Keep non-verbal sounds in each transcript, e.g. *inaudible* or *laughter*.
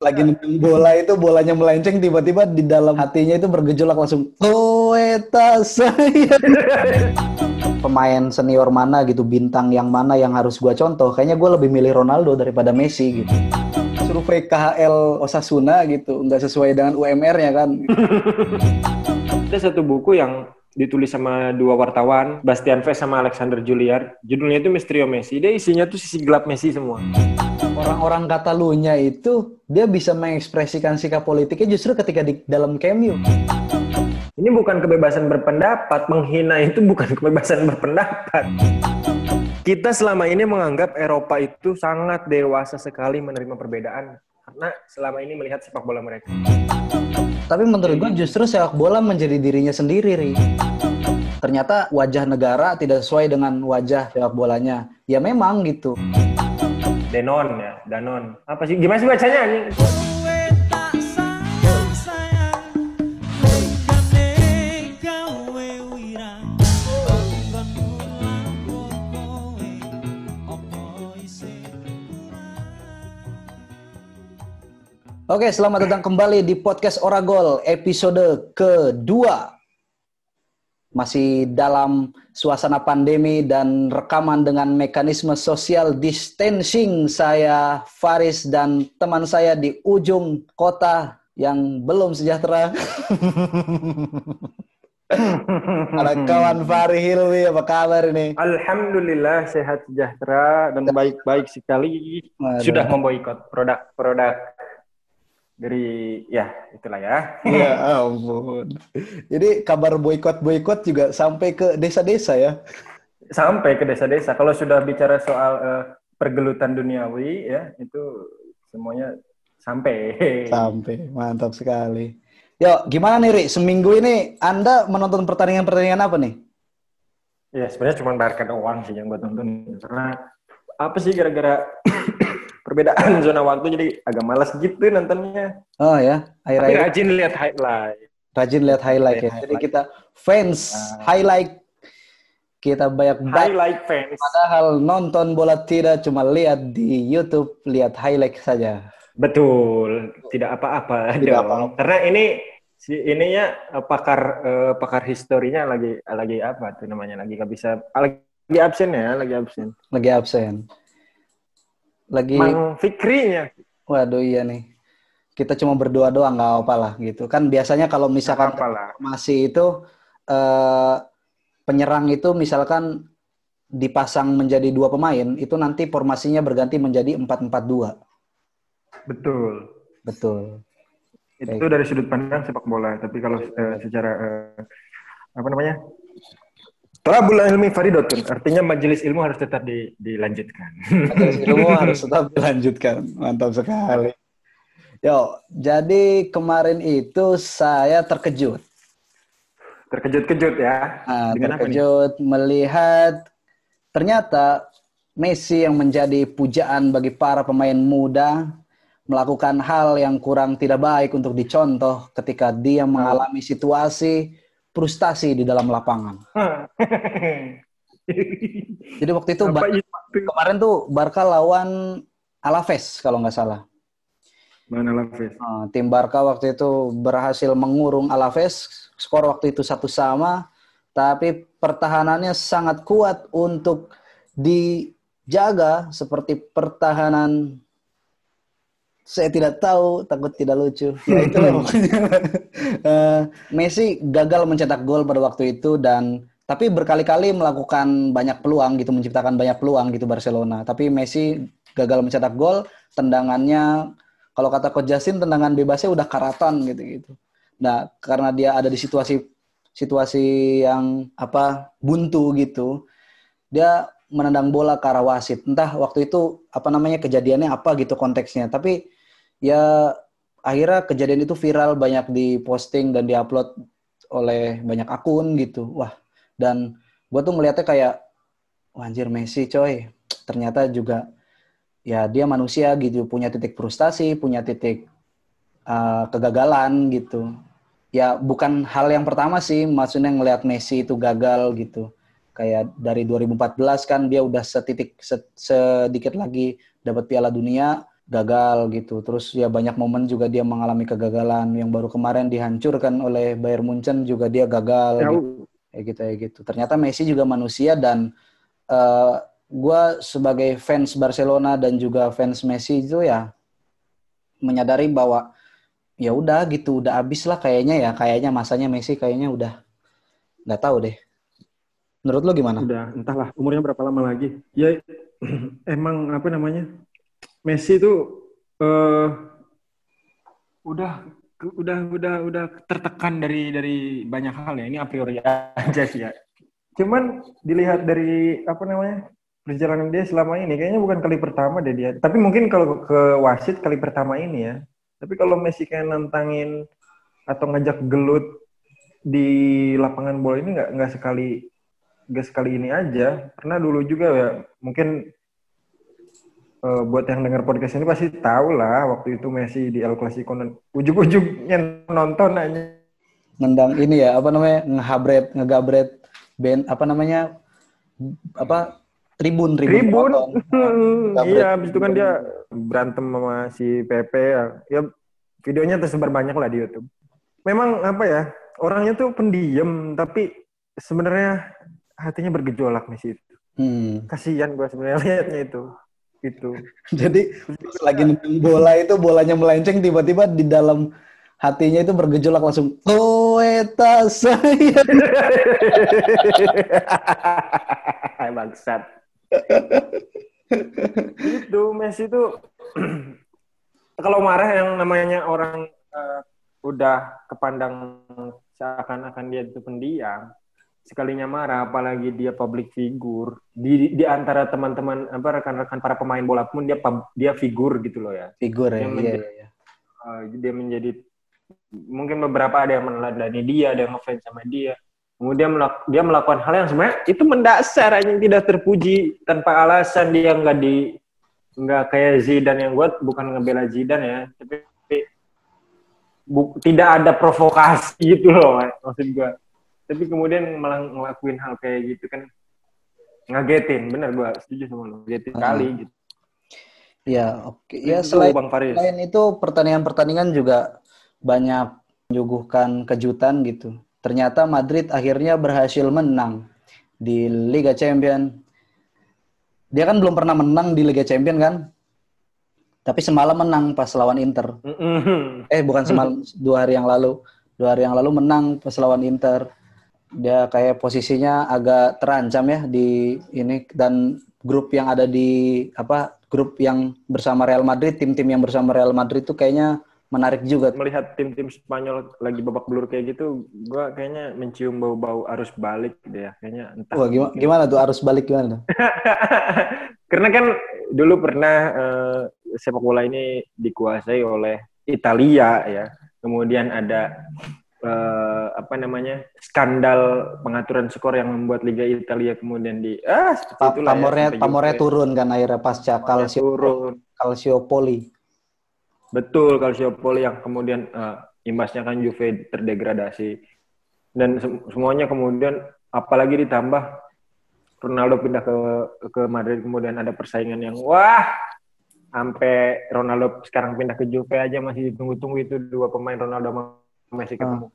lagi nendang bola itu bolanya melenceng tiba-tiba di dalam hatinya itu bergejolak langsung Toeta saya *laughs* pemain senior mana gitu bintang yang mana yang harus gua contoh kayaknya gue lebih milih Ronaldo daripada Messi gitu survei KHL Osasuna gitu nggak sesuai dengan UMR-nya kan Ada satu buku yang ditulis sama dua wartawan, Bastian Vest sama Alexander Juliar. Judulnya itu Mistrio Messi. Dia isinya tuh sisi gelap Messi semua. Orang-orang Katalunya itu dia bisa mengekspresikan sikap politiknya justru ketika di dalam cameo Ini bukan kebebasan berpendapat, menghina itu bukan kebebasan berpendapat. Kita selama ini menganggap Eropa itu sangat dewasa sekali menerima perbedaan karena selama ini melihat sepak bola mereka. Tapi menurut gue justru sepak bola menjadi dirinya sendiri, Ri. Ternyata wajah negara tidak sesuai dengan wajah sepak bolanya. Ya memang gitu. Denon ya, Danon. Apa sih? Gimana sih bacanya? anjing? Oke, selamat datang kembali di podcast Oragol episode kedua. Masih dalam suasana pandemi dan rekaman dengan mekanisme social distancing. Saya Faris dan teman saya di ujung kota yang belum sejahtera. *laughs* Ada kawan Fahri Hilmi, apa kabar ini? Alhamdulillah sehat sejahtera dan baik-baik sekali. Waduh. Sudah memboikot produk-produk dari ya itulah ya. *laughs* Ya *laughs* ampun. Jadi kabar boykot-boykot juga sampai ke desa-desa ya? Sampai ke desa-desa. Kalau sudah bicara soal eh, pergelutan duniawi ya itu semuanya sampai. *laughs* Sampai, mantap sekali. Yuk, gimana nih Ri? Seminggu ini Anda menonton pertandingan-pertandingan apa nih? Ya sebenarnya cuma bayarkan uang sih yang buat nonton karena apa sih gara-gara perbedaan *laughs* zona waktu jadi agak malas gitu nontonnya. Oh ya, akhir-akhir rajin lihat highlight. rajin lihat highlight ya. Jadi kita fans highlight kita banyak. Highlight fans. Padahal nonton bola tidak cuma lihat di YouTube, lihat highlight saja. Betul, tidak apa-apa Tidak apa-apa. Karena ini si ininya eh, pakar eh, pakar historinya lagi lagi apa tuh namanya lagi nggak bisa lagi absen ya, lagi absen. Lagi absen. Lagi, Mang Fikrinya. waduh iya nih. Kita cuma berdoa doang nggak apa lah gitu. Kan biasanya kalau misalkan formasi itu eh, penyerang itu misalkan dipasang menjadi dua pemain, itu nanti formasinya berganti menjadi 4-4-2. Betul. Betul. Itu dari sudut pandang sepak bola. Tapi kalau eh, secara eh, apa namanya? Talabul ilmi faridotun. Artinya majelis ilmu harus tetap di- dilanjutkan. Majelis ilmu *laughs* harus tetap dilanjutkan. Mantap sekali. Yo, jadi kemarin itu saya terkejut. Terkejut-kejut ya. Nah, Dengan terkejut melihat ternyata Messi yang menjadi pujaan bagi para pemain muda melakukan hal yang kurang tidak baik untuk dicontoh ketika dia mengalami situasi frustasi di dalam lapangan. *laughs* Jadi waktu itu Bar- itu? kemarin tuh Barca lawan Alaves kalau nggak salah. Mana Lafis? Nah, tim Barca waktu itu berhasil mengurung Alaves, skor waktu itu satu sama, tapi pertahanannya sangat kuat untuk dijaga seperti pertahanan saya tidak tahu, takut tidak lucu. Ya itulah pokoknya. *laughs* Eh, Messi gagal mencetak gol pada waktu itu dan tapi berkali-kali melakukan banyak peluang gitu, menciptakan banyak peluang gitu Barcelona. Tapi Messi gagal mencetak gol, tendangannya kalau kata Coach Justin tendangan bebasnya udah karatan gitu-gitu. Nah, karena dia ada di situasi situasi yang apa buntu gitu, dia menendang bola ke arah wasit. Entah waktu itu apa namanya kejadiannya apa gitu konteksnya. Tapi ya akhirnya kejadian itu viral banyak diposting dan diupload oleh banyak akun gitu. Wah, dan gue tuh ngeliatnya kayak wah Messi coy. Ternyata juga ya dia manusia gitu, punya titik frustasi, punya titik uh, kegagalan gitu. Ya bukan hal yang pertama sih, maksudnya ngelihat Messi itu gagal gitu. Kayak dari 2014 kan dia udah setitik se- sedikit lagi dapat Piala Dunia gagal gitu. Terus ya banyak momen juga dia mengalami kegagalan yang baru kemarin dihancurkan oleh Bayern Munchen juga dia gagal Ya, gitu. Kayak gitu ya gitu. Ternyata Messi juga manusia dan eh gue sebagai fans Barcelona dan juga fans Messi itu ya menyadari bahwa ya udah gitu udah habis lah kayaknya ya kayaknya masanya Messi kayaknya udah nggak tahu deh. Menurut lo gimana? Udah, entahlah umurnya berapa lama lagi. Ya *clears throat* emang apa namanya? Messi itu eh udah udah udah udah tertekan dari dari banyak hal ya. Ini a priori aja sih ya. Cuman dilihat dari apa namanya? perjalanan dia selama ini kayaknya bukan kali pertama deh dia. Tapi mungkin kalau ke wasit kali pertama ini ya. Tapi kalau Messi kayak nantangin atau ngajak gelut di lapangan bola ini nggak nggak sekali nggak sekali ini aja karena dulu juga ya mungkin eh, buat yang dengar podcast ini pasti tahu lah waktu itu Messi di El Clasico ujung-ujungnya nonton aja ngendang ini ya apa namanya ngehabret ngegabret band apa namanya apa tribun tribun, Tribun. *laughs* iya habis itu kan dia berantem sama si Pepe ya. ya videonya tersebar banyak lah di YouTube memang apa ya orangnya tuh pendiam tapi sebenarnya hatinya bergejolak Messi itu Hmm. kasihan gue sebenarnya *laughs* liatnya itu itu *laughs* Jadi lagi nendang bola itu bolanya melenceng tiba-tiba di dalam hatinya itu bergejolak langsung Toeta saya. *laughs* bangsat. Itu Messi itu *clears throat* kalau marah yang namanya orang eh, udah kepandang seakan-akan dia itu pendiam sekalinya marah apalagi dia public figure di di antara teman-teman apa rekan-rekan para pemain bola pun dia dia figur gitu loh ya Figur ya. Iya, menjadi- iya, iya. Eh, dia menjadi mungkin beberapa ada yang meneladani dia, ada yang ngefans sama dia. Kemudian melak- dia melakukan hal yang sebenarnya itu mendasar yang tidak terpuji tanpa alasan dia nggak di nggak kayak Zidane yang gue bukan ngebela Zidane ya, tapi bu- tidak ada provokasi gitu loh maksud gue. Tapi kemudian malah ngelakuin hal kayak gitu kan ngagetin, bener gue setuju sama lo, ngagetin Hmm. kali gitu. Iya, oke. Ya Itu, selain Bang Faris. selain itu pertandingan-pertandingan juga banyak menyuguhkan kejutan gitu. Ternyata Madrid akhirnya berhasil menang di Liga Champion. Dia kan belum pernah menang di Liga Champion kan? Tapi semalam menang pas lawan Inter. Mm-mm. Eh bukan semalam, *laughs* dua hari yang lalu. Dua hari yang lalu menang pas lawan Inter. Dia kayak posisinya agak terancam ya di ini dan grup yang ada di apa grup yang bersama Real Madrid, tim-tim yang bersama Real Madrid tuh kayaknya menarik juga. melihat tim-tim Spanyol lagi babak belur kayak gitu, gua kayaknya mencium bau-bau arus balik deh ya. Kayaknya entah. Wah, gimana, gimana tuh arus balik gimana? *laughs* Karena kan dulu pernah eh, sepak bola ini dikuasai oleh Italia ya. Kemudian ada eh, apa namanya skandal pengaturan skor yang membuat Liga Italia kemudian di ah seperti Pa- itulah ya, pamornya pamornya turun kan akhirnya pasca pamornya Calcio turun. Calciopoli. Betul Calciopoli yang kemudian eh, imbasnya kan Juve terdegradasi dan sem- semuanya kemudian apalagi ditambah Ronaldo pindah ke ke Madrid kemudian ada persaingan yang wah sampai Ronaldo sekarang pindah ke Juve aja masih ditunggu-tunggu itu dua pemain Ronaldo sama Messi ketemu.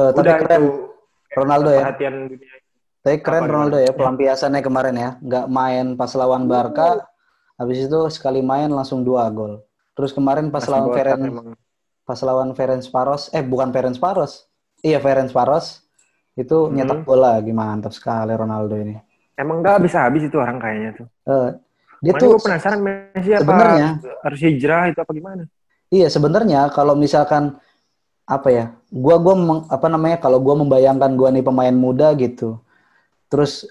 Eh, tapi Udah keren itu Ronaldo ya. dunia. Tapi keren Apa Ronaldo ya pelampiasannya kemarin ya. Nggak main pas lawan Barca, habis itu sekali main langsung dua gol. Terus kemarin pas Masih lawan botak Feren, emang. pas lawan Ferenc Paros, eh bukan Ferenc Paros, iya Ferenc Paros itu Hmm. nyetak bola, gimana mantap sekali Ronaldo ini. Emang nggak habis-habis itu orang kayaknya tuh. Eh, dia Makanya tuh gue penasaran Messi apa sebenarnya harus hijrah itu apa gimana? Iya sebenarnya kalau misalkan apa ya, gua gua meng- apa namanya kalau gua membayangkan gua nih pemain muda gitu, terus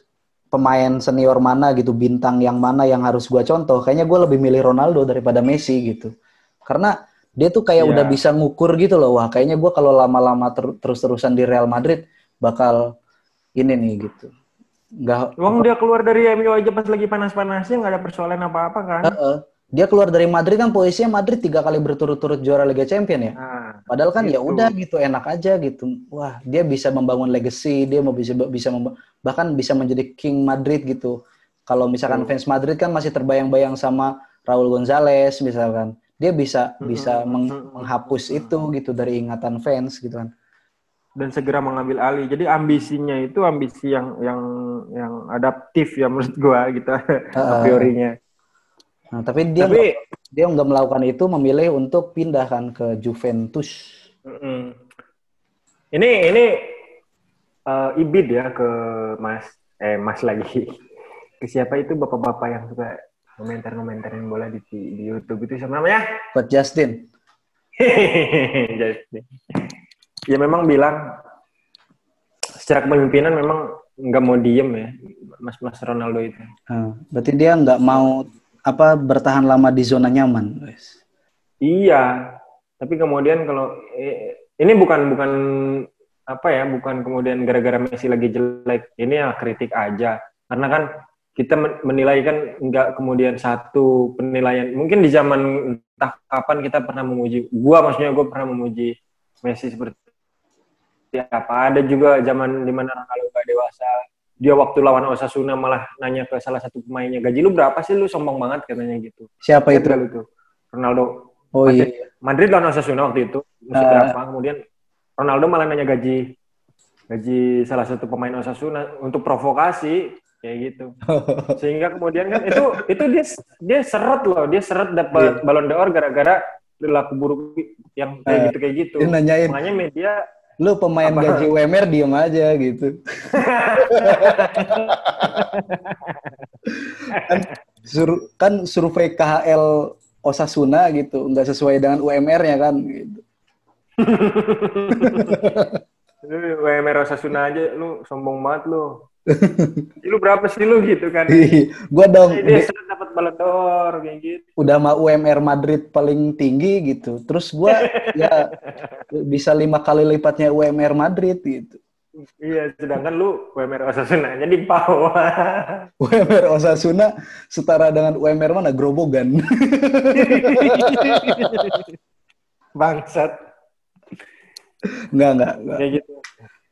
pemain senior mana gitu, bintang yang mana yang harus gua contoh, kayaknya gua lebih milih Ronaldo daripada Messi gitu, karena dia tuh kayak Iya. udah bisa ngukur gitu loh, wah kayaknya gua kalau lama-lama ter- terus-terusan di Real Madrid bakal ini nih gitu, nggak Uang dia keluar dari MU aja pas lagi panas-panasnya nggak ada persoalan apa-apa kan? Heeh. dia keluar dari Madrid kan posisinya Madrid tiga kali berturut-turut juara Liga Champion ya. Nah, Padahal kan ya Gitu. udah gitu enak aja gitu. Wah, dia bisa membangun legacy, dia mau bisa bisa bahkan bisa menjadi king Madrid gitu. Kalau misalkan fans Madrid kan masih terbayang-bayang sama Raul Gonzalez misalkan. dia bisa bisa meng- menghapus itu gitu dari ingatan fans gitu kan. dan segera mengambil alih. Jadi ambisinya itu ambisi yang yang yang adaptif ya menurut gua gitu *laughs* a priorinya. Nah, tapi dia Tapi dia nggak melakukan itu memilih untuk pindah kan ke Juventus. ini ini eh, ibid ya ke Mas eh Mas lagi. *laughs* Ke siapa itu bapak-bapak yang suka komentar-komentarin bola di di YouTube itu siapa namanya? Coach Justin. *laughs* Jadi, ya memang bilang secara kepemimpinan memang nggak mau diem ya Mas Mas Ronaldo itu. Nah, berarti dia nggak mau apa bertahan lama di zona nyaman. Iya, tapi kemudian kalau eh, ini bukan bukan apa ya, bukan kemudian gara-gara Messi lagi jelek, ini ya kritik aja. Karena kan kita men- menilai kan nggak kemudian satu penilaian. Mungkin di zaman entah kapan kita pernah memuji, gua maksudnya gua pernah memuji Messi seperti apa. Ada juga zaman di mana Ronaldo gak dewasa, dia waktu lawan Osasuna malah nanya ke salah satu pemainnya, gaji lu berapa sih lu sombong banget katanya gitu. Siapa itu? Itu? Ronaldo Oh Madrid. iya. Madrid lawan Osasuna waktu itu musim Ah. berapa kemudian Ronaldo malah nanya gaji gaji salah satu pemain Osasuna untuk provokasi kayak gitu *laughs* sehingga kemudian kan itu itu dia dia seret loh dia seret dapat Iya. Ballon d'Or gara-gara perilaku buruk yang kayak Ah. gitu kayak gitu makanya media lu pemain Apa? gaji UMR diem aja gitu. *laughs* kan, sur- kan survei KHL Osasuna gitu, nggak sesuai dengan UMR-nya kan gitu. *laughs* lu WMR Osasuna aja lu sombong banget lu *laughs* lu berapa sih lu gitu kan gua dong dia d'Or kayak gitu udah mah UMR Madrid paling tinggi gitu. Terus gua ya *laughs* bisa lima kali lipatnya UMR Madrid gitu. Iya, sedangkan lu WMR Osasuna jadi bawah. *laughs* UMR Osasuna setara dengan UMR mana? Grobogan. *laughs* Bangsat Enggak, enggak, enggak. kayak gitu.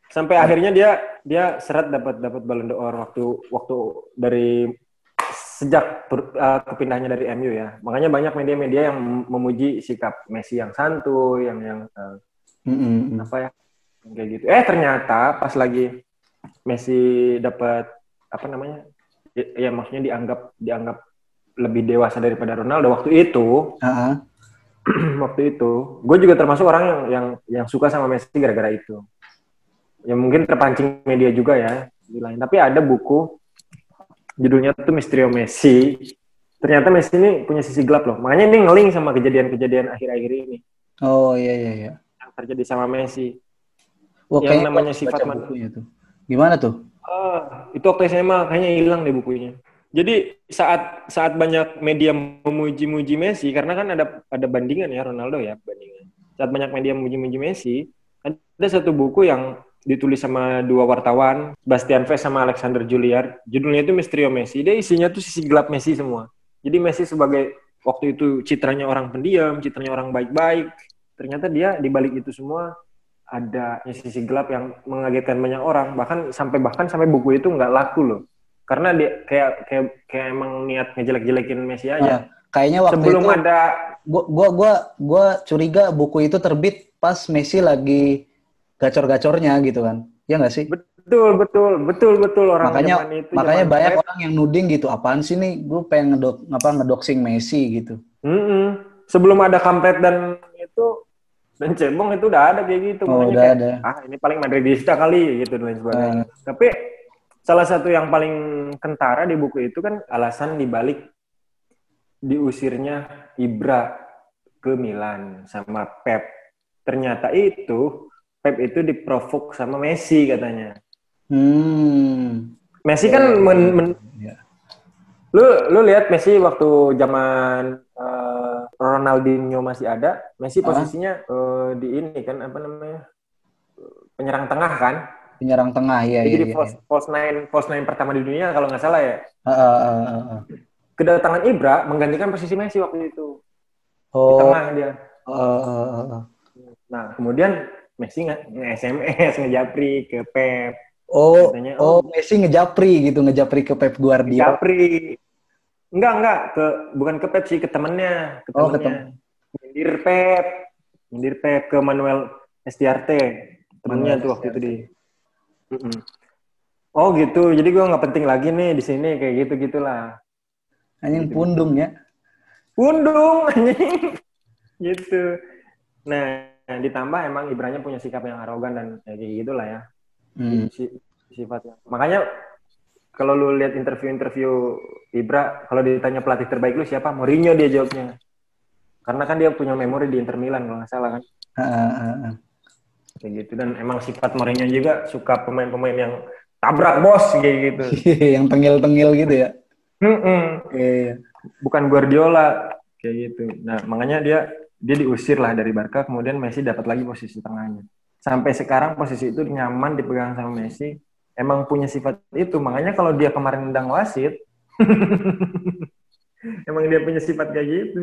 Sampai akhirnya dia dia seret dapat dapat Ballon d'Or waktu waktu dari sejak per- uh, kepindahnya dari MU ya. Makanya banyak media-media yang memuji sikap Messi yang santuy, yang yang uh, Mm, mm, apa ya kayak gitu. Eh ternyata pas lagi Messi dapat apa namanya? Ya, ya maksudnya dianggap dianggap lebih dewasa daripada Ronaldo waktu itu. Ah. *clears throat* waktu itu gue juga termasuk orang yang yang yang suka sama Messi gara-gara itu ya mungkin terpancing media juga ya tapi ada buku judulnya tuh Mistero Messi ternyata Messi ini punya sisi gelap loh makanya ini ngeling sama kejadian-kejadian akhir-akhir ini Oh iya iya iya. yang terjadi sama Messi Wah, Yang namanya sifat baca man- bukunya tuh. Gimana tuh? Ah, itu waktu SMA kayaknya hilang deh bukunya. Jadi saat saat banyak media memuji-muji Messi karena kan ada ada bandingan ya Ronaldo ya bandingan. Saat banyak media memuji-muji Messi, ada satu buku yang ditulis sama dua wartawan, Bastian Vest sama Alexander Juliard. Judulnya itu Mistero Messi. Dia isinya tuh sisi gelap Messi semua. Jadi Messi sebagai waktu itu citranya orang pendiam, citranya orang baik-baik. Ternyata dia di balik itu semua ada sisi gelap yang mengagetkan banyak orang bahkan sampai bahkan sampai buku itu nggak laku loh karena dia kayak kayak kayak emang niat ngejelek-jelekin Messi aja Ah, kayaknya waktu sebelum itu ada gua, gua gua gua curiga buku itu terbit pas Messi lagi gacor-gacornya gitu kan. Ya nggak sih? betul betul betul betul orang makanya zaman itu makanya zaman banyak orang yang nuding gitu apaan sih nih gue pengen ngedok apa ngedoxing Messi gitu Mm-mm. sebelum ada kampret dan itu dan cebong itu udah ada kayak gitu Oh, makanya udah kayak, ada. ah ini paling Madridista kali gitu dan lain sebagainya Ah. tapi salah satu yang paling kentara di buku itu kan alasan dibalik diusirnya Ibra ke Milan sama Pep ternyata itu Pep itu diprovok sama Messi katanya hmm Messi kan men, men- ya. lu lu lihat Messi waktu zaman eh, Ronaldinho masih ada, Messi posisinya eh, di ini kan apa namanya penyerang tengah kan, penyerang tengah ya ya, jadi ya, false, false nine false nine pertama di dunia kalau nggak salah ya. Ah, ah, ah, ah. Kedatangan Ibra menggantikan posisi Messi waktu itu di oh tengah dia. ah, ah, ah, ah. Nah kemudian Messi nge, nge SMS ngejapri ke Pep, oh Katanya, oh oh. Messi ngejapri gitu ngejapri ke Pep Guardiola ngejapri. Enggak enggak ke bukan ke Pep sih ke temennya, ke Oh, ke temennya. Pep. Nyindir Pep ke Manuel Estiarte. Temennya Manuel tuh waktu itu di. Mm-mm. Oh gitu, jadi gue nggak penting lagi nih di sini kayak gitu gitulah. Anjing pundung ya. Undung anjing. *laughs* gitu. Nah, ditambah emang Ibrahnya punya sikap yang arogan dan ya kayak gitulah ya. Hmm. Si- sifatnya. Makanya kalau lu lihat interview-interview Ibra, kalau ditanya pelatih terbaik lu siapa? Mourinho dia jawabnya. Karena kan dia punya memori di Inter Milan kalau nggak salah kan. Ah, ah, ah. Kayak gitu dan emang sifat Mourinho juga suka pemain-pemain yang tabrak bos kayak gitu. *laughs* yang tengil-tengil gitu ya. Mm-mm. Iya. Bukan Guardiola kayak gitu. Nah, makanya dia dia diusir lah dari Barca, kemudian Messi dapat lagi posisi tengahnya. Sampai sekarang posisi itu nyaman dipegang sama Messi. Emang punya sifat itu, makanya kalau dia kemarin nendang wasit, *laughs* emang dia punya sifat kayak gitu.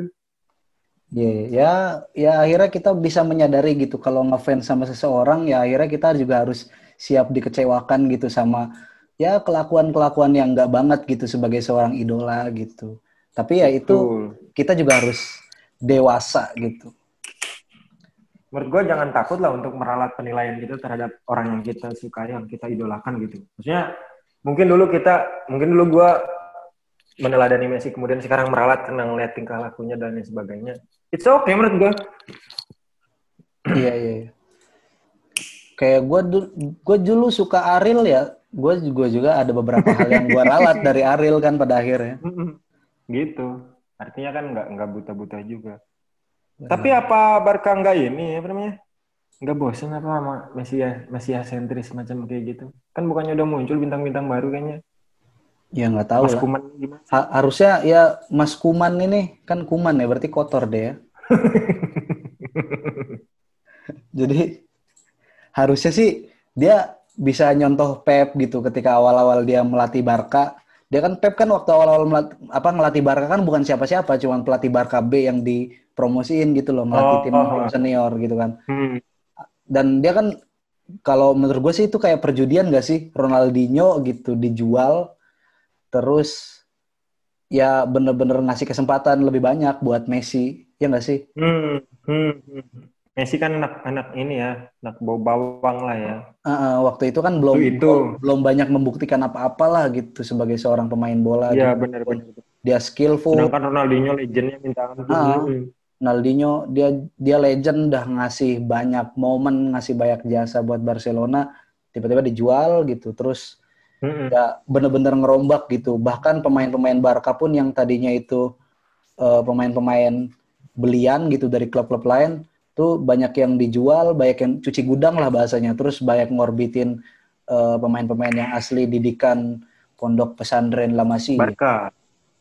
Iya, ya, ya akhirnya kita bisa menyadari gitu kalau ngefans sama seseorang ya akhirnya kita juga harus siap dikecewakan gitu sama ya kelakuan-kelakuan yang nggak banget gitu sebagai seorang idola gitu. Tapi ya itu Betul. kita juga harus dewasa gitu. Menurut gue jangan takut lah untuk meralat penilaian kita terhadap orang yang kita sukai, yang kita idolakan gitu. Maksudnya mungkin dulu kita, mungkin dulu gue meneladani Messi, kemudian sekarang meralat karena ngeliat tingkah lakunya dan lain sebagainya. It's okay menurut gue. Iya, iya. iya. Kayak gue gue dulu suka Ariel ya. Gue juga juga ada beberapa hal yang gue ralat *laughs* dari Ariel kan pada akhirnya. gitu. Artinya kan nggak nggak buta-buta juga. Tapi apa Barca nggak ini apa namanya? Nggak bosen apa sama Mesia Mesia sentris macam kayak gitu? Kan bukannya udah muncul bintang-bintang baru kayaknya. Ya nggak tahu Mas lah. Kuman gimana? Ha- harusnya ya Mas Kuman ini kan Kuman ya berarti kotor deh ya. *laughs* Jadi harusnya sih dia bisa nyontoh Pep gitu ketika awal-awal dia melatih Barca. Dia kan Pep kan waktu awal-awal apa ngelatih Barca kan bukan siapa-siapa, cuman pelatih Barca B yang dipromosiin gitu loh, ngelatih Oh, tim oh, oh. senior gitu kan. Hmm. Dan dia kan kalau menurut gue sih itu kayak perjudian gak sih Ronaldinho gitu dijual terus ya bener-bener ngasih kesempatan lebih banyak buat Messi ya nggak sih Hmm, hmm, hmm. Messi kan anak-anak ini ya, anak bau bawang lah ya. Uh, uh, waktu itu kan belum Itu itu. belum banyak membuktikan apa-apa lah gitu sebagai seorang pemain bola Iya gitu. benar-benar. dia skillful Sedangkan Ronaldinho legendnya minta ampun. Hmm. Ronaldinho dia dia legend udah ngasih banyak momen ngasih banyak jasa buat Barcelona tiba-tiba dijual gitu terus Hmm. ya bener-bener ngerombak gitu bahkan pemain-pemain Barca pun yang tadinya itu eh, pemain-pemain belian gitu dari klub-klub lain tuh banyak yang dijual banyak yang cuci gudang lah bahasanya terus banyak ngorbitin eh, pemain-pemain yang asli didikan pondok pesantren La Masia Barca.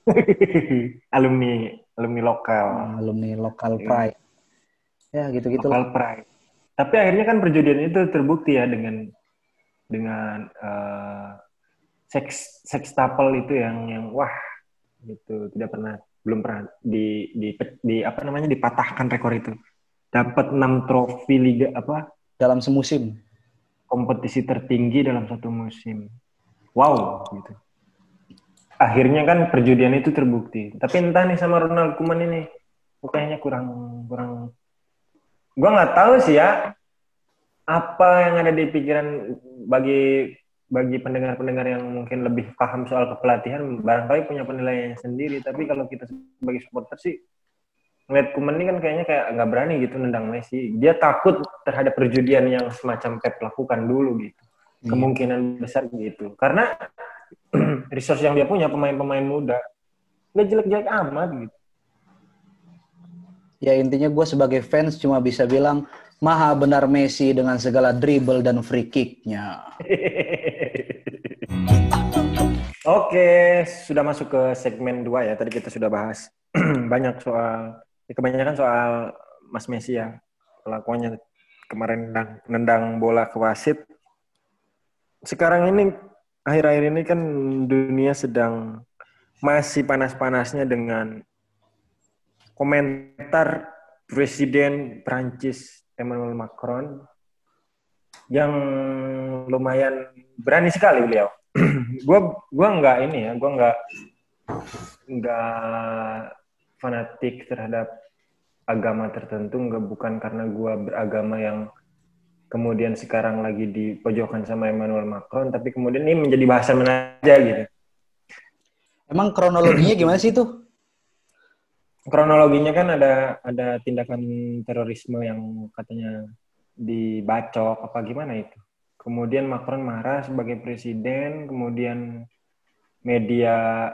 *laughs* alumni alumni lokal. alumni lokal Iya. pride ya gitu-gitu lah. Lokal pride. Tapi akhirnya kan perjudian itu terbukti ya dengan dengan eh, seks sextuple itu yang yang wah gitu tidak pernah belum pernah di di, di apa namanya dipatahkan rekor itu. Dapat 6 trofi liga apa dalam semusim kompetisi tertinggi dalam satu musim. Wow, gitu. Akhirnya kan perjudian itu terbukti. Tapi entah nih sama Ronald Koeman ini, kayaknya kurang kurang. Gua nggak tahu sih ya apa yang ada di pikiran bagi bagi pendengar-pendengar yang mungkin lebih paham soal kepelatihan, barangkali punya penilaian sendiri. Tapi kalau kita sebagai supporter sih ngeliat Koeman ini kan kayaknya kayak nggak berani gitu nendang Messi. Dia takut terhadap perjudian yang semacam Pep lakukan dulu gitu. Kemungkinan besar gitu. Karena *clears throat* resource yang dia punya pemain-pemain muda nggak jelek-jelek amat gitu. Ya intinya gue sebagai fans cuma bisa bilang maha benar Messi dengan segala dribble dan free kicknya. *laughs* Oke, sudah masuk ke segmen 2 ya. Tadi kita sudah bahas *clears throat* banyak soal, ya kebanyakan soal Mas Messi ya. Kelakuannya kemarin nendang, nendang bola ke wasit. Sekarang ini, akhir-akhir ini kan dunia sedang masih panas-panasnya dengan komentar Presiden Prancis Emmanuel Macron yang lumayan berani sekali beliau. *clears throat* gua gua nggak ini ya, gua nggak nggak fanatik terhadap agama tertentu, nggak bukan karena gue beragama yang kemudian sekarang lagi dipojokkan sama Emmanuel Macron, tapi kemudian ini menjadi bahasan menaja gitu. Emang kronologinya gimana sih tuh? Kronologinya kan ada ada tindakan terorisme yang katanya dibacok apa gimana itu. Kemudian Macron marah sebagai presiden, kemudian media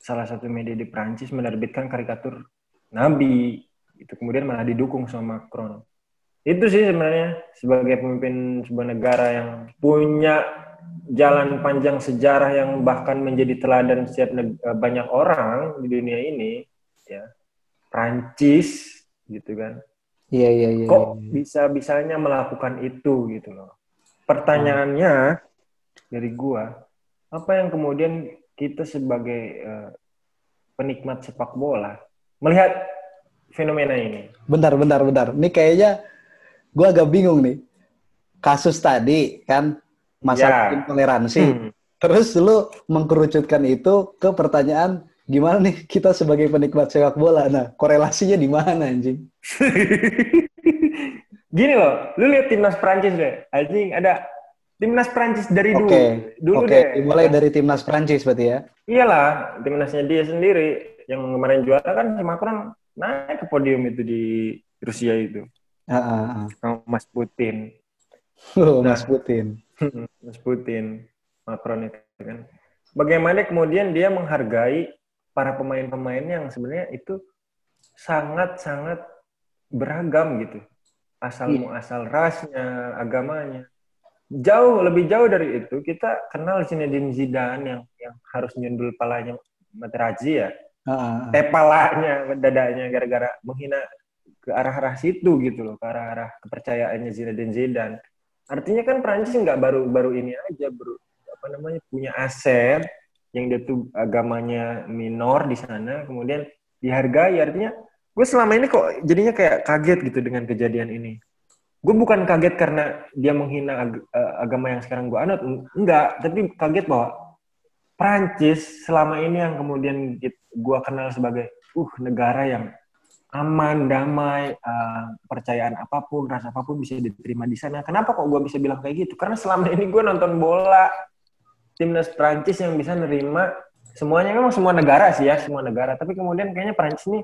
salah satu media di Prancis menerbitkan karikatur Nabi itu kemudian malah didukung sama Macron itu sih sebenarnya sebagai pemimpin sebuah negara yang punya jalan panjang sejarah yang bahkan menjadi teladan setiap eh, banyak orang di dunia ini ya Prancis gitu kan iya iya iya kok iya. bisa bisanya melakukan itu gitu loh pertanyaannya hmm. dari gua apa yang kemudian kita sebagai uh, penikmat sepak bola melihat fenomena ini bentar bentar bentar ini kayaknya gue agak bingung nih. Kasus tadi kan masalah yeah. intoleransi. Hmm. Terus lu mengkerucutkan itu ke pertanyaan gimana nih kita sebagai penikmat sepak bola. Nah, korelasinya di mana anjing? *laughs* Gini loh, lu lihat timnas Prancis deh. Anjing ada timnas Prancis dari dulu. Okay. Dulu okay. deh. Mulai dari timnas Prancis berarti ya? Iyalah, timnasnya dia sendiri yang kemarin juara kan si Macron naik ke podium itu di Rusia itu. Uh, uh, Mas Putin. Oh, nah, Mas Putin. Mas Putin, Macron itu kan. Bagaimana kemudian dia menghargai para pemain-pemain yang sebenarnya itu sangat-sangat beragam gitu. Asal iya. muasal rasnya, agamanya. Jauh lebih jauh dari itu kita kenal Zinedine Zidane yang yang harus nyundul palanya Materazzi ya. Uh, uh, uh. Tepalanya, dadanya gara-gara menghina ke arah-arah situ gitu loh, ke arah-arah kepercayaannya Zinedine Zidane. Artinya kan Prancis nggak baru-baru ini aja, bro. Apa namanya punya aset yang dia tuh agamanya minor di sana, kemudian dihargai. Artinya gue selama ini kok jadinya kayak kaget gitu dengan kejadian ini. Gue bukan kaget karena dia menghina ag eh, agama yang sekarang gue anut, enggak. Tapi kaget bahwa Prancis selama ini yang kemudian gue kenal sebagai uh negara yang aman, damai, uh, percayaan apa pun, rasa apa pun bisa diterima di sana. Kenapa kok gue bisa bilang kayak gitu? Karena selama ini gue nonton bola timnas Prancis yang bisa nerima semuanya memang semua negara sih ya, semua negara. Tapi kemudian kayaknya Prancis ini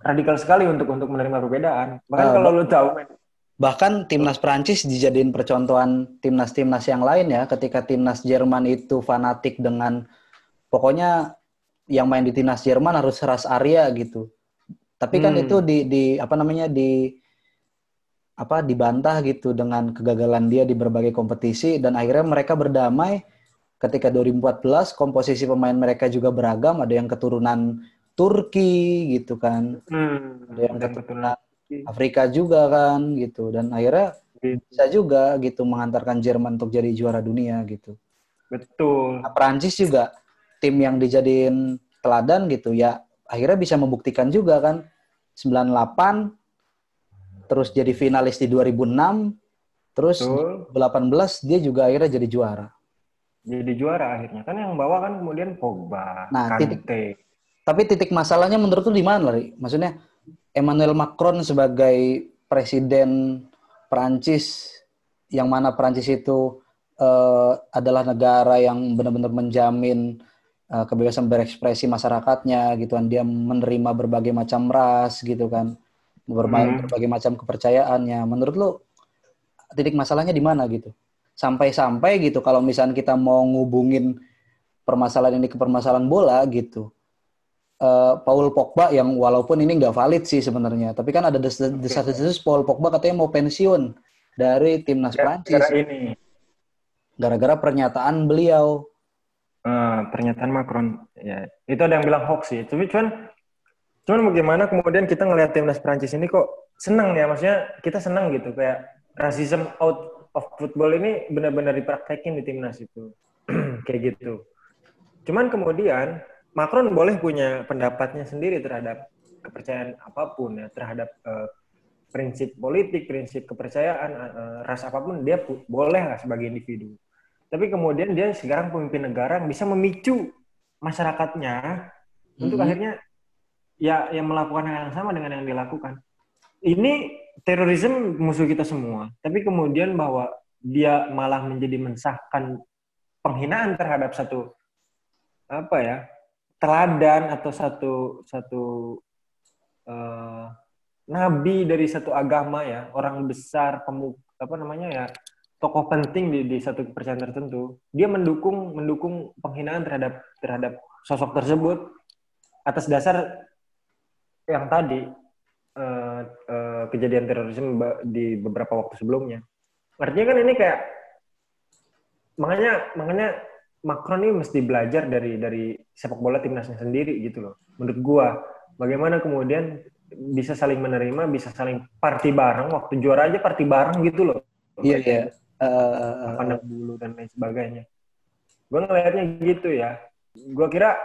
radikal sekali untuk untuk menerima perbedaan. Bahkan uh, kalau lo tahu, bahkan timnas Prancis dijadiin percontohan timnas-timnas yang lain ya. Ketika timnas Jerman itu fanatik dengan pokoknya yang main di timnas Jerman harus ras Arya gitu tapi kan hmm. itu di di apa namanya di apa dibantah gitu dengan kegagalan dia di berbagai kompetisi dan akhirnya mereka berdamai ketika 2014 komposisi pemain mereka juga beragam ada yang keturunan Turki gitu kan hmm, ada yang keturunan Afrika juga kan gitu. Dan akhirnya bisa juga gitu mengantarkan Jerman untuk jadi juara dunia gitu. Betul. Nah, Prancis juga tim yang dijadiin teladan gitu ya akhirnya bisa membuktikan juga kan. 98 terus jadi finalis di 2006 terus Betul. 18 dia juga akhirnya jadi juara. Jadi juara akhirnya. Kan yang bawa kan kemudian Pogba nah Kante. titik tapi titik masalahnya menurut lu di mana Lari? maksudnya Emmanuel Macron sebagai presiden Prancis yang mana Prancis itu uh, adalah negara yang benar-benar menjamin uh, kebebasan berekspresi masyarakatnya gitu kan. Dia menerima berbagai macam ras gitu kan. Bermain hmm. berbagai macam kepercayaannya. Menurut lo titik masalahnya di mana gitu? Sampai-sampai gitu kalau misalnya kita mau ngubungin permasalahan ini ke permasalahan bola gitu uh, Paul Pogba yang walaupun ini nggak valid sih sebenarnya tapi kan ada desas-desus Paul Pogba katanya mau pensiun dari timnas Prancis. gara-gara pernyataan beliau. Uh, pernyataan Macron. Ya itu ada yang bilang hoax sih. Tapi cuman cuman bagaimana kemudian kita ngelihat timnas Prancis ini kok seneng ya? Maksudnya kita seneng gitu kayak rasism out of football ini benar-benar dipraktekin di timnas itu. *clears throat* Kayak gitu. Cuman kemudian Macron boleh punya pendapatnya sendiri terhadap kepercayaan apa pun ya terhadap uh, prinsip politik prinsip kepercayaan uh, ras apa pun dia boleh lah sebagai individu tapi kemudian dia sekarang pemimpin negara yang bisa memicu masyarakatnya mm-hmm. untuk akhirnya ya yang melakukan hal yang sama dengan yang dilakukan. Ini terorisme musuh kita semua, tapi kemudian bahwa dia malah menjadi mensahkan penghinaan terhadap satu apa ya teladan atau satu satu uh, nabi dari satu agama ya orang besar pemuk apa namanya ya tokoh penting di, di satu kepercayaan tertentu dia mendukung mendukung penghinaan terhadap terhadap sosok tersebut atas dasar yang tadi uh, uh, kejadian terorisme di beberapa waktu sebelumnya. Artinya kan ini kayak makanya makanya Macron ini mesti belajar dari dari sepak bola timnasnya sendiri gitu loh. Menurut gua, bagaimana kemudian bisa saling menerima, bisa saling party bareng waktu juara aja party bareng gitu loh. Iya iya. Uh, pandang bulu dan lain sebagainya. Gua ngelihatnya gitu ya. Gua kira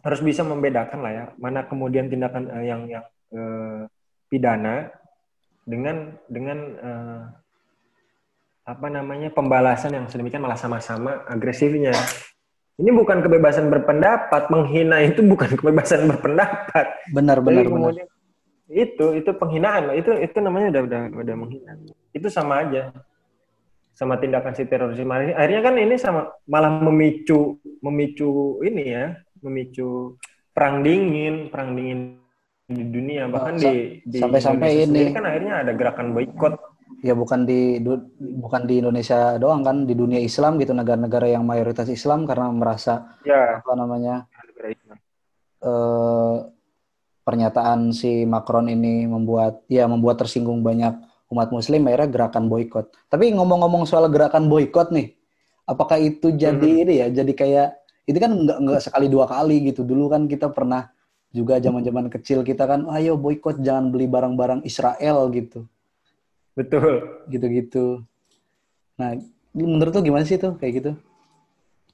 harus bisa membedakan lah ya, mana kemudian tindakan uh, yang yang uh, pidana dengan dengan uh, apa namanya pembalasan yang sedemikian malah sama-sama agresifnya. Ini bukan kebebasan berpendapat, menghina itu bukan *laughs* kebebasan berpendapat. Benar, benar, Jadi benar. Itu itu penghinaan, itu itu namanya udah udah udah menghina. Itu sama aja sama tindakan si terorisme akhirnya kan ini sama malah memicu memicu ini ya memicu perang dingin perang dingin di dunia bahkan di, di sampai-sampai ini kan akhirnya ada gerakan boykot ya bukan di bukan di Indonesia doang kan di dunia Islam gitu negara-negara yang mayoritas Islam karena merasa ya. apa namanya eh, pernyataan si Macron ini membuat ya membuat tersinggung banyak umat Muslim akhirnya gerakan boykot. Tapi ngomong-ngomong soal gerakan boykot nih, apakah itu jadi hmm. ini ya jadi kayak itu kan nggak nggak sekali dua kali gitu dulu kan kita pernah juga zaman-zaman kecil kita kan ayo boykot jangan beli barang-barang Israel gitu Betul. Gitu-gitu. Nah, menurut tuh gimana sih tuh kayak gitu?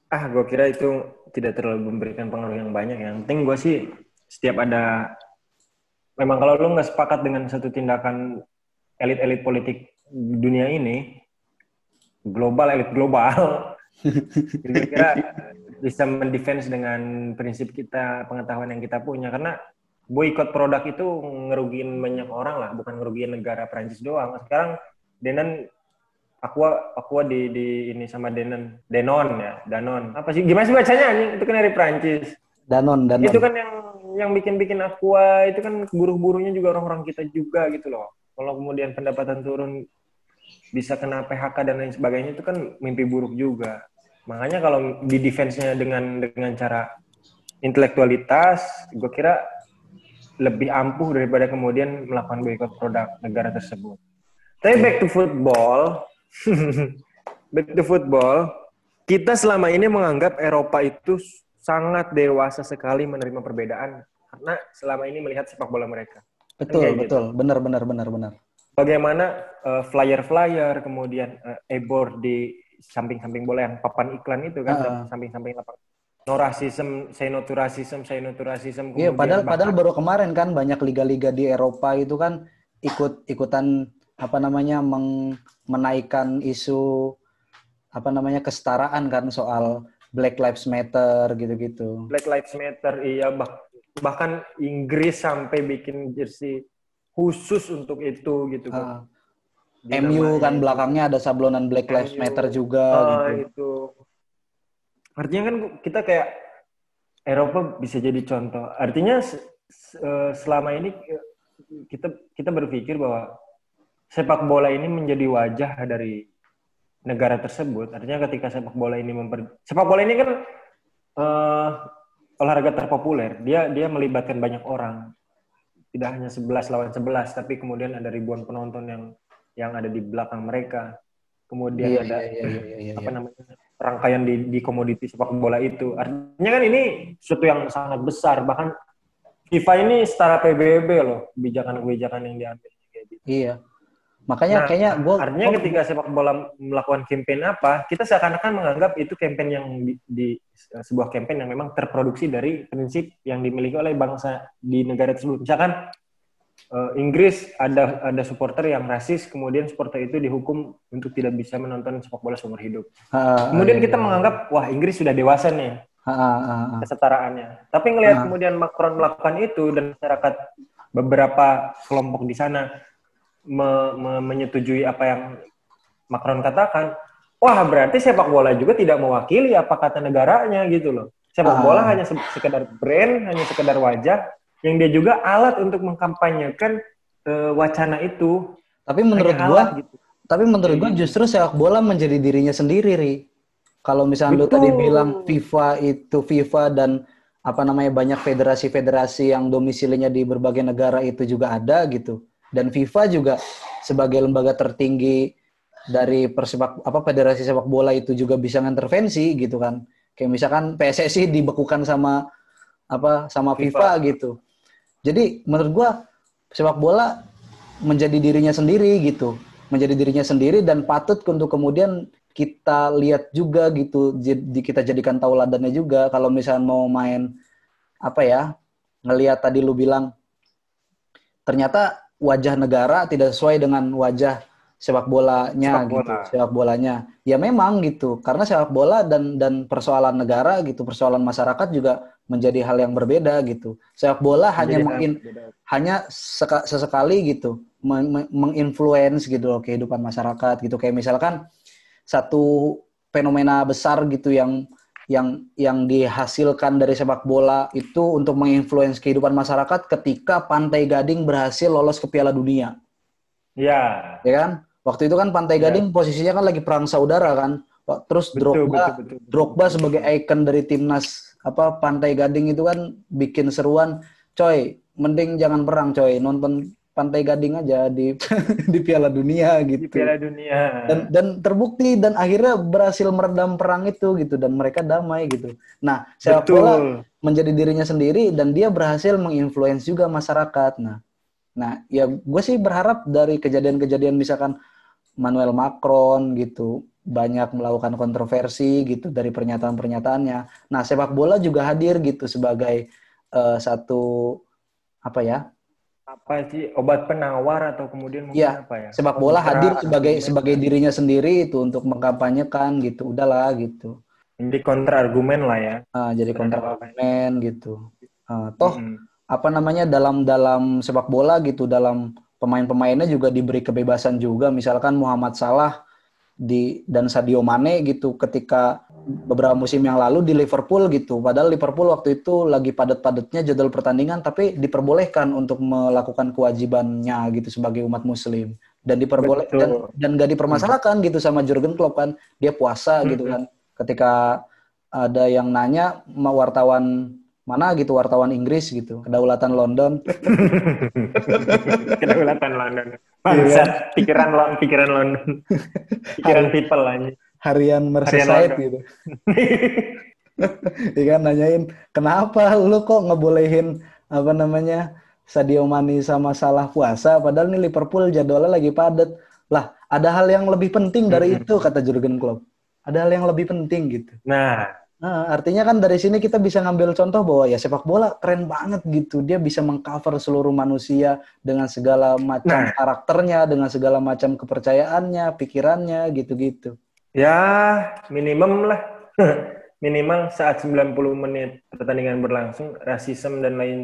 Ah, gue kira itu tidak terlalu memberikan pengaruh yang banyak. Yang penting gue sih setiap ada, memang kalau lu nggak sepakat dengan satu tindakan elit-elit politik dunia ini, global elit global, *laughs* kira-kira bisa mendefense dengan prinsip kita, pengetahuan yang kita punya. Karena boykot produk itu ngerugiin banyak orang lah, bukan ngerugiin negara Prancis doang. Sekarang Denon Aqua Aqua di di ini sama Denon Denon ya, Danon. Apa sih? Gimana sih bacanya anjing? Itu kan dari Prancis. Danon, Danon. Itu kan yang yang bikin-bikin Aqua itu kan buruh-buruhnya juga orang-orang kita juga gitu loh. Kalau kemudian pendapatan turun bisa kena PHK dan lain sebagainya itu kan mimpi buruk juga. Makanya kalau di defense-nya dengan dengan cara intelektualitas, gue kira lebih ampuh daripada kemudian melakukan boykot produk negara tersebut. Tapi back to football, *laughs* back to football, kita selama ini menganggap Eropa itu sangat dewasa sekali menerima perbedaan karena selama ini melihat sepak bola mereka. Betul, kan betul, gitu. benar, benar, benar, benar. Bagaimana uh, flyer-flyer, kemudian uh, e-board di samping-samping bola yang papan iklan itu kan, uh. samping-samping lapangan no racism, say no to racism, say no to racism. Iya, padahal padahal baru kemarin kan banyak liga-liga di Eropa itu kan ikut ikutan apa namanya meng, menaikkan isu apa namanya kesetaraan kan soal Black Lives Matter gitu-gitu. Black Lives Matter iya bah, bahkan Inggris sampai bikin jersey khusus untuk itu gitu kan. Uh, MU kan belakangnya ada sablonan Black Lives Matter juga uh, gitu. itu Artinya kan kita kayak Eropa bisa jadi contoh. Artinya eh, selama ini eh, kita kita berpikir bahwa sepak bola ini menjadi wajah dari negara tersebut. Artinya ketika sepak bola ini memper sepak bola ini kan uh, olahraga terpopuler. Dia dia melibatkan banyak orang. Tidak hanya 11 lawan 11, tapi kemudian ada ribuan penonton yang yang ada di belakang mereka. Kemudian iya, ada iya, iya, iya, iya, apa iya. namanya? Rangkaian di, di komoditi sepak bola itu. Artinya kan ini sesuatu yang sangat besar. Bahkan FIFA ini setara PBB loh kebijakan-kebijakan yang diambil. Gitu. Iya. Makanya nah, kayaknya gua artinya gua, ketika sepak bola melakukan campaign apa, kita seakan-akan menganggap itu campaign yang di, di sebuah campaign yang memang terproduksi dari prinsip yang dimiliki oleh bangsa di negara tersebut. Misalkan uh, Inggris ada ada supporter yang rasis, kemudian supporter itu dihukum untuk tidak bisa menonton sepak bola seumur hidup. Uh, kemudian iya, kita iya. menganggap wah Inggris sudah dewasa nih, ah, ah, ah. kesetaraannya. Tapi ngelihat kemudian Macron melakukan itu dan masyarakat beberapa kelompok di sana me- me- menyetujui apa yang Macron katakan, wah berarti sepak bola juga tidak mewakili apa kata negaranya gitu loh. Sepak bola hanya se- sekedar brand, hanya sekedar wajah, yang dia juga alat untuk mengkampanyekan eh, wacana itu. Tapi menurut Hanya gua, alat gitu. tapi menurut gua justru sepak bola menjadi dirinya sendiri, Ri. Kalau misalnya lu Betul. tadi bilang FIFA itu FIFA dan apa namanya banyak federasi-federasi yang domisilinya di berbagai negara itu juga ada gitu. Dan FIFA juga sebagai lembaga tertinggi dari persepak apa federasi sepak bola itu juga bisa ngintervensi gitu kan. Kayak misalkan PSSI dibekukan sama apa sama FIFA, FIFA. gitu. Jadi menurut gua sepak bola menjadi dirinya sendiri gitu, menjadi dirinya sendiri dan patut untuk kemudian kita lihat juga gitu, kita jadikan tauladannya juga. Kalau misalnya mau main apa ya, ngelihat tadi lu bilang ternyata wajah negara tidak sesuai dengan wajah sepak bolanya Sepak gitu, bola. sepak bolanya. Ya memang gitu, karena sepak bola dan dan persoalan negara gitu, persoalan masyarakat juga menjadi hal yang berbeda gitu. Sepak bola hanya Jadi mengin- beda. hanya seka- sesekali gitu men- men- menginfluence gitu loh kehidupan masyarakat gitu kayak misalkan satu fenomena besar gitu yang yang yang dihasilkan dari sepak bola itu untuk menginfluence kehidupan masyarakat ketika Pantai Gading berhasil lolos ke Piala Dunia Ya, ya kan waktu itu kan Pantai Ya. Gading posisinya kan lagi perang saudara kan terus betul, Drogba betul, betul, betul. Drogba sebagai ikon dari timnas apa Pantai Gading itu kan bikin seruan, coy, mending jangan perang, coy, nonton Pantai Gading aja di *laughs* di Piala Dunia di gitu. Piala Dunia. Dan dan terbukti dan akhirnya berhasil meredam perang itu gitu dan mereka damai gitu. Nah, sepak bola menjadi dirinya sendiri dan dia berhasil menginfluence juga masyarakat. Nah, nah ya gue sih berharap dari kejadian-kejadian misalkan Manuel Macron gitu banyak melakukan kontroversi gitu dari pernyataan-pernyataannya. Nah, sepak bola juga hadir gitu sebagai eh, satu apa ya? apa sih obat penawar atau kemudian mungkin Iya, apa ya? Sepak bola hadir sebagai sebagai dirinya sendiri itu untuk mengkampanyekan gitu. Udahlah gitu. Jadi kontra argumen lah ya. Ah, jadi kontra argumen gitu. Ah, toh Mm-mm. Apa namanya dalam dalam sepak bola gitu dalam pemain-pemainnya juga diberi kebebasan juga. Misalkan Muhammad Salah di dan Sadio Mane gitu ketika beberapa musim yang lalu di Liverpool gitu. Padahal Liverpool waktu itu lagi padat-padatnya jadwal pertandingan tapi diperbolehkan untuk melakukan kewajibannya gitu sebagai umat muslim. Dan diperboleh Betul. dan dan gak dipermasalahkan gitu sama Jurgen Klopp kan. Dia puasa gitu kan. Ketika ada yang nanya wartawan mana gitu wartawan Inggris gitu kedaulatan London. *laughs* Kedaulatan London. Bangsat, pikiran lo, pikiran London. *laughs* pikiran people aja. harian Merseyside gitu. *laughs* Iya kan nanyain kenapa lu kok ngebolehin apa namanya Sadio Mane sama Salah puasa? Padahal nih Liverpool jadwalnya lagi padat. Lah ada hal yang lebih penting dari itu kata Jurgen Klopp. Ada hal yang lebih penting gitu. Nah, Nah, artinya kan dari sini kita bisa ngambil contoh bahwa ya sepak bola keren banget gitu. Dia bisa mengcover seluruh manusia dengan segala macam Nah. karakternya, dengan segala macam kepercayaannya, pikirannya, gitu-gitu. ya minimum lah. *laughs* Minimal saat 90 menit pertandingan berlangsung, rasisme dan lain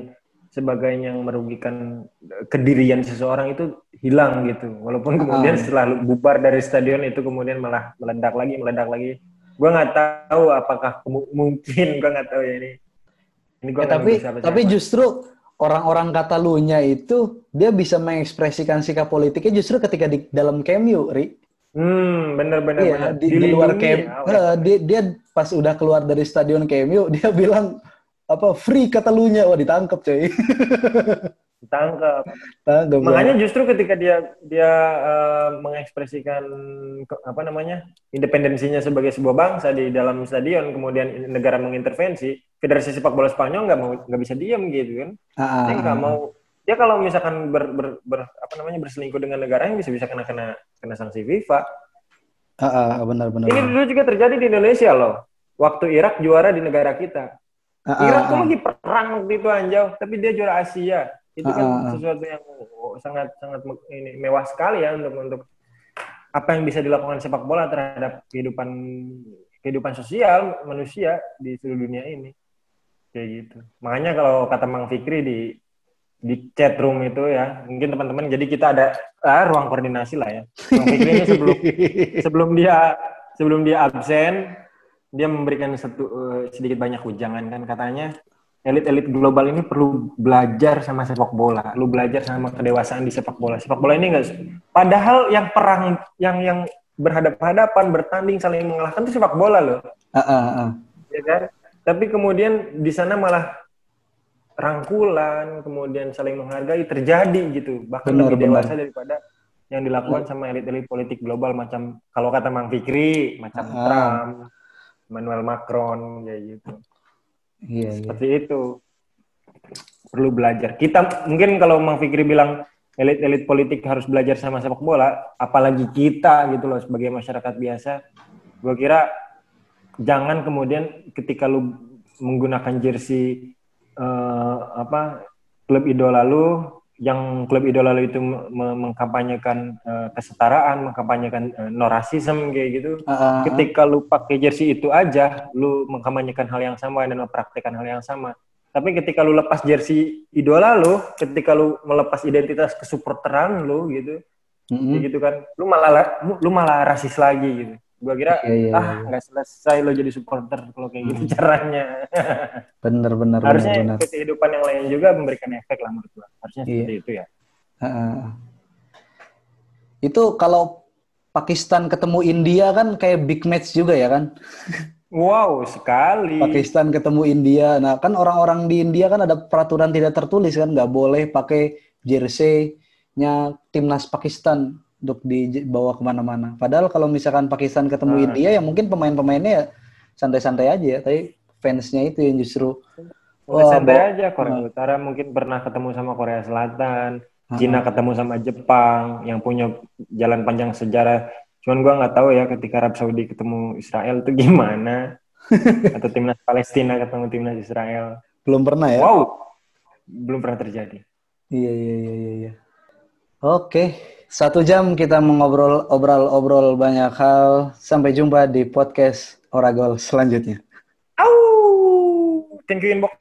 sebagainya yang merugikan kedirian seseorang itu hilang gitu. Walaupun kemudian Ah. setelah bubar dari stadion itu kemudian malah meledak lagi, meledak lagi. Gue nggak tahu apakah mungkin, gue nggak tahu ya ini. Ini gua Ya, tapi tapi justru orang-orang Katalunya itu dia bisa mengekspresikan sikap politiknya justru ketika di dalam cameo, Ri. Hmm, bener-bener. Iya, bener. di, di luar camp, ya, eh, dia, dia pas udah keluar dari stadion cameo, *laughs* dia bilang apa free Katalunya, wah ditangkap coy. *laughs* ditangkap. Tangkap. Makanya justru ketika dia dia eh, mengekspresikan ke- apa namanya independensinya sebagai sebuah bangsa di dalam stadion, kemudian negara mengintervensi, Federasi Sepak Bola Spanyol nggak mau nggak bisa diam gitu kan? Ah, Dia nggak mau. Dia kalau misalkan ber, ber, ber- apa namanya berselingkuh dengan negara yang bisa bisa kena kena kena sanksi FIFA. ah, ah, benar-benar. Ini dulu juga terjadi di Indonesia loh. Waktu Irak juara di negara kita. Ah, Irak ah, tuh ah. lagi perang waktu itu anjau, tapi dia juara Asia. Itu kan ah. sesuatu yang oh, sangat sangat ini mewah sekali ya untuk untuk apa yang bisa dilakukan sepak bola terhadap kehidupan kehidupan sosial manusia di seluruh dunia ini. Kayak gitu. Makanya kalau kata Mang Fikri di di chat room itu ya mungkin teman-teman jadi kita ada ah, ruang koordinasi lah ya. Mang Fikri ini sebelum *laughs* sebelum dia sebelum dia absen dia memberikan satu uh, sedikit banyak ujangan kan katanya elit-elit global ini perlu belajar sama sepak bola, lu belajar sama kedewasaan di sepak bola. Sepak bola ini enggak padahal yang perang yang yang berhadapan-hadapan, bertanding saling mengalahkan itu sepak bola loh. Uh, uh, uh. Ya kan? Tapi kemudian di sana malah rangkulan, kemudian saling menghargai terjadi gitu. Bahkan benar, lebih dewasa benar. daripada yang dilakukan sama elit-elit politik global macam kalau kata Mang Fikri, macam uh. Trump, Emmanuel Macron kayak gitu. Iya, iya, Seperti iya. itu. Perlu belajar. Kita mungkin kalau Mang Fikri bilang elit-elit politik harus belajar sama sepak bola, apalagi kita gitu loh sebagai masyarakat biasa. Gue kira jangan kemudian ketika lu menggunakan jersey uh, apa klub idola lu yang klub idola lu itu mengkampanyekan uh, kesetaraan, mengkampanyekan uh, no rasism kayak gitu. Uh, uh, Ketika lu pakai jersey itu aja, lu mengkampanyekan hal yang sama dan mempraktekkan hal yang sama. Tapi ketika lu lepas jersey idola lu, ketika lu melepas identitas kesupporteran lu gitu, mm-hmm. gitu kan, lu malah lu malah rasis lagi gitu. Gua kira yeah, yeah, ah iya. nggak selesai lo jadi supporter kalau kayak gitu hmm. caranya. *laughs* bener bener. Harusnya bener, bener. kehidupan yang lain juga memberikan efek lah menurut gua. Harusnya yeah. seperti itu ya. Uh, itu kalau Pakistan ketemu India kan kayak big match juga ya kan? Wow, sekali. Pakistan ketemu India. Nah, kan orang-orang di India kan ada peraturan tidak tertulis kan, nggak boleh pakai jersey-nya timnas Pakistan untuk dibawa ke mana-mana. Padahal kalau misalkan Pakistan ketemu hmm. India, ya mungkin pemain-pemainnya ya santai-santai aja ya. Tapi fansnya itu yang justru Wah, santai bawa, aja Korea nah. Utara mungkin pernah ketemu sama Korea Selatan, uh Cina ketemu sama Jepang yang punya jalan panjang sejarah. Cuman gua nggak tahu ya ketika Arab Saudi ketemu Israel itu gimana. *laughs* Atau timnas Palestina ketemu timnas Israel. Belum pernah ya? Wow. Belum pernah terjadi. Iya iya iya iya. iya. Oke, satu jam kita mengobrol obrol-obrol banyak hal. Sampai jumpa di podcast Oragol selanjutnya. Au, thank you inbox.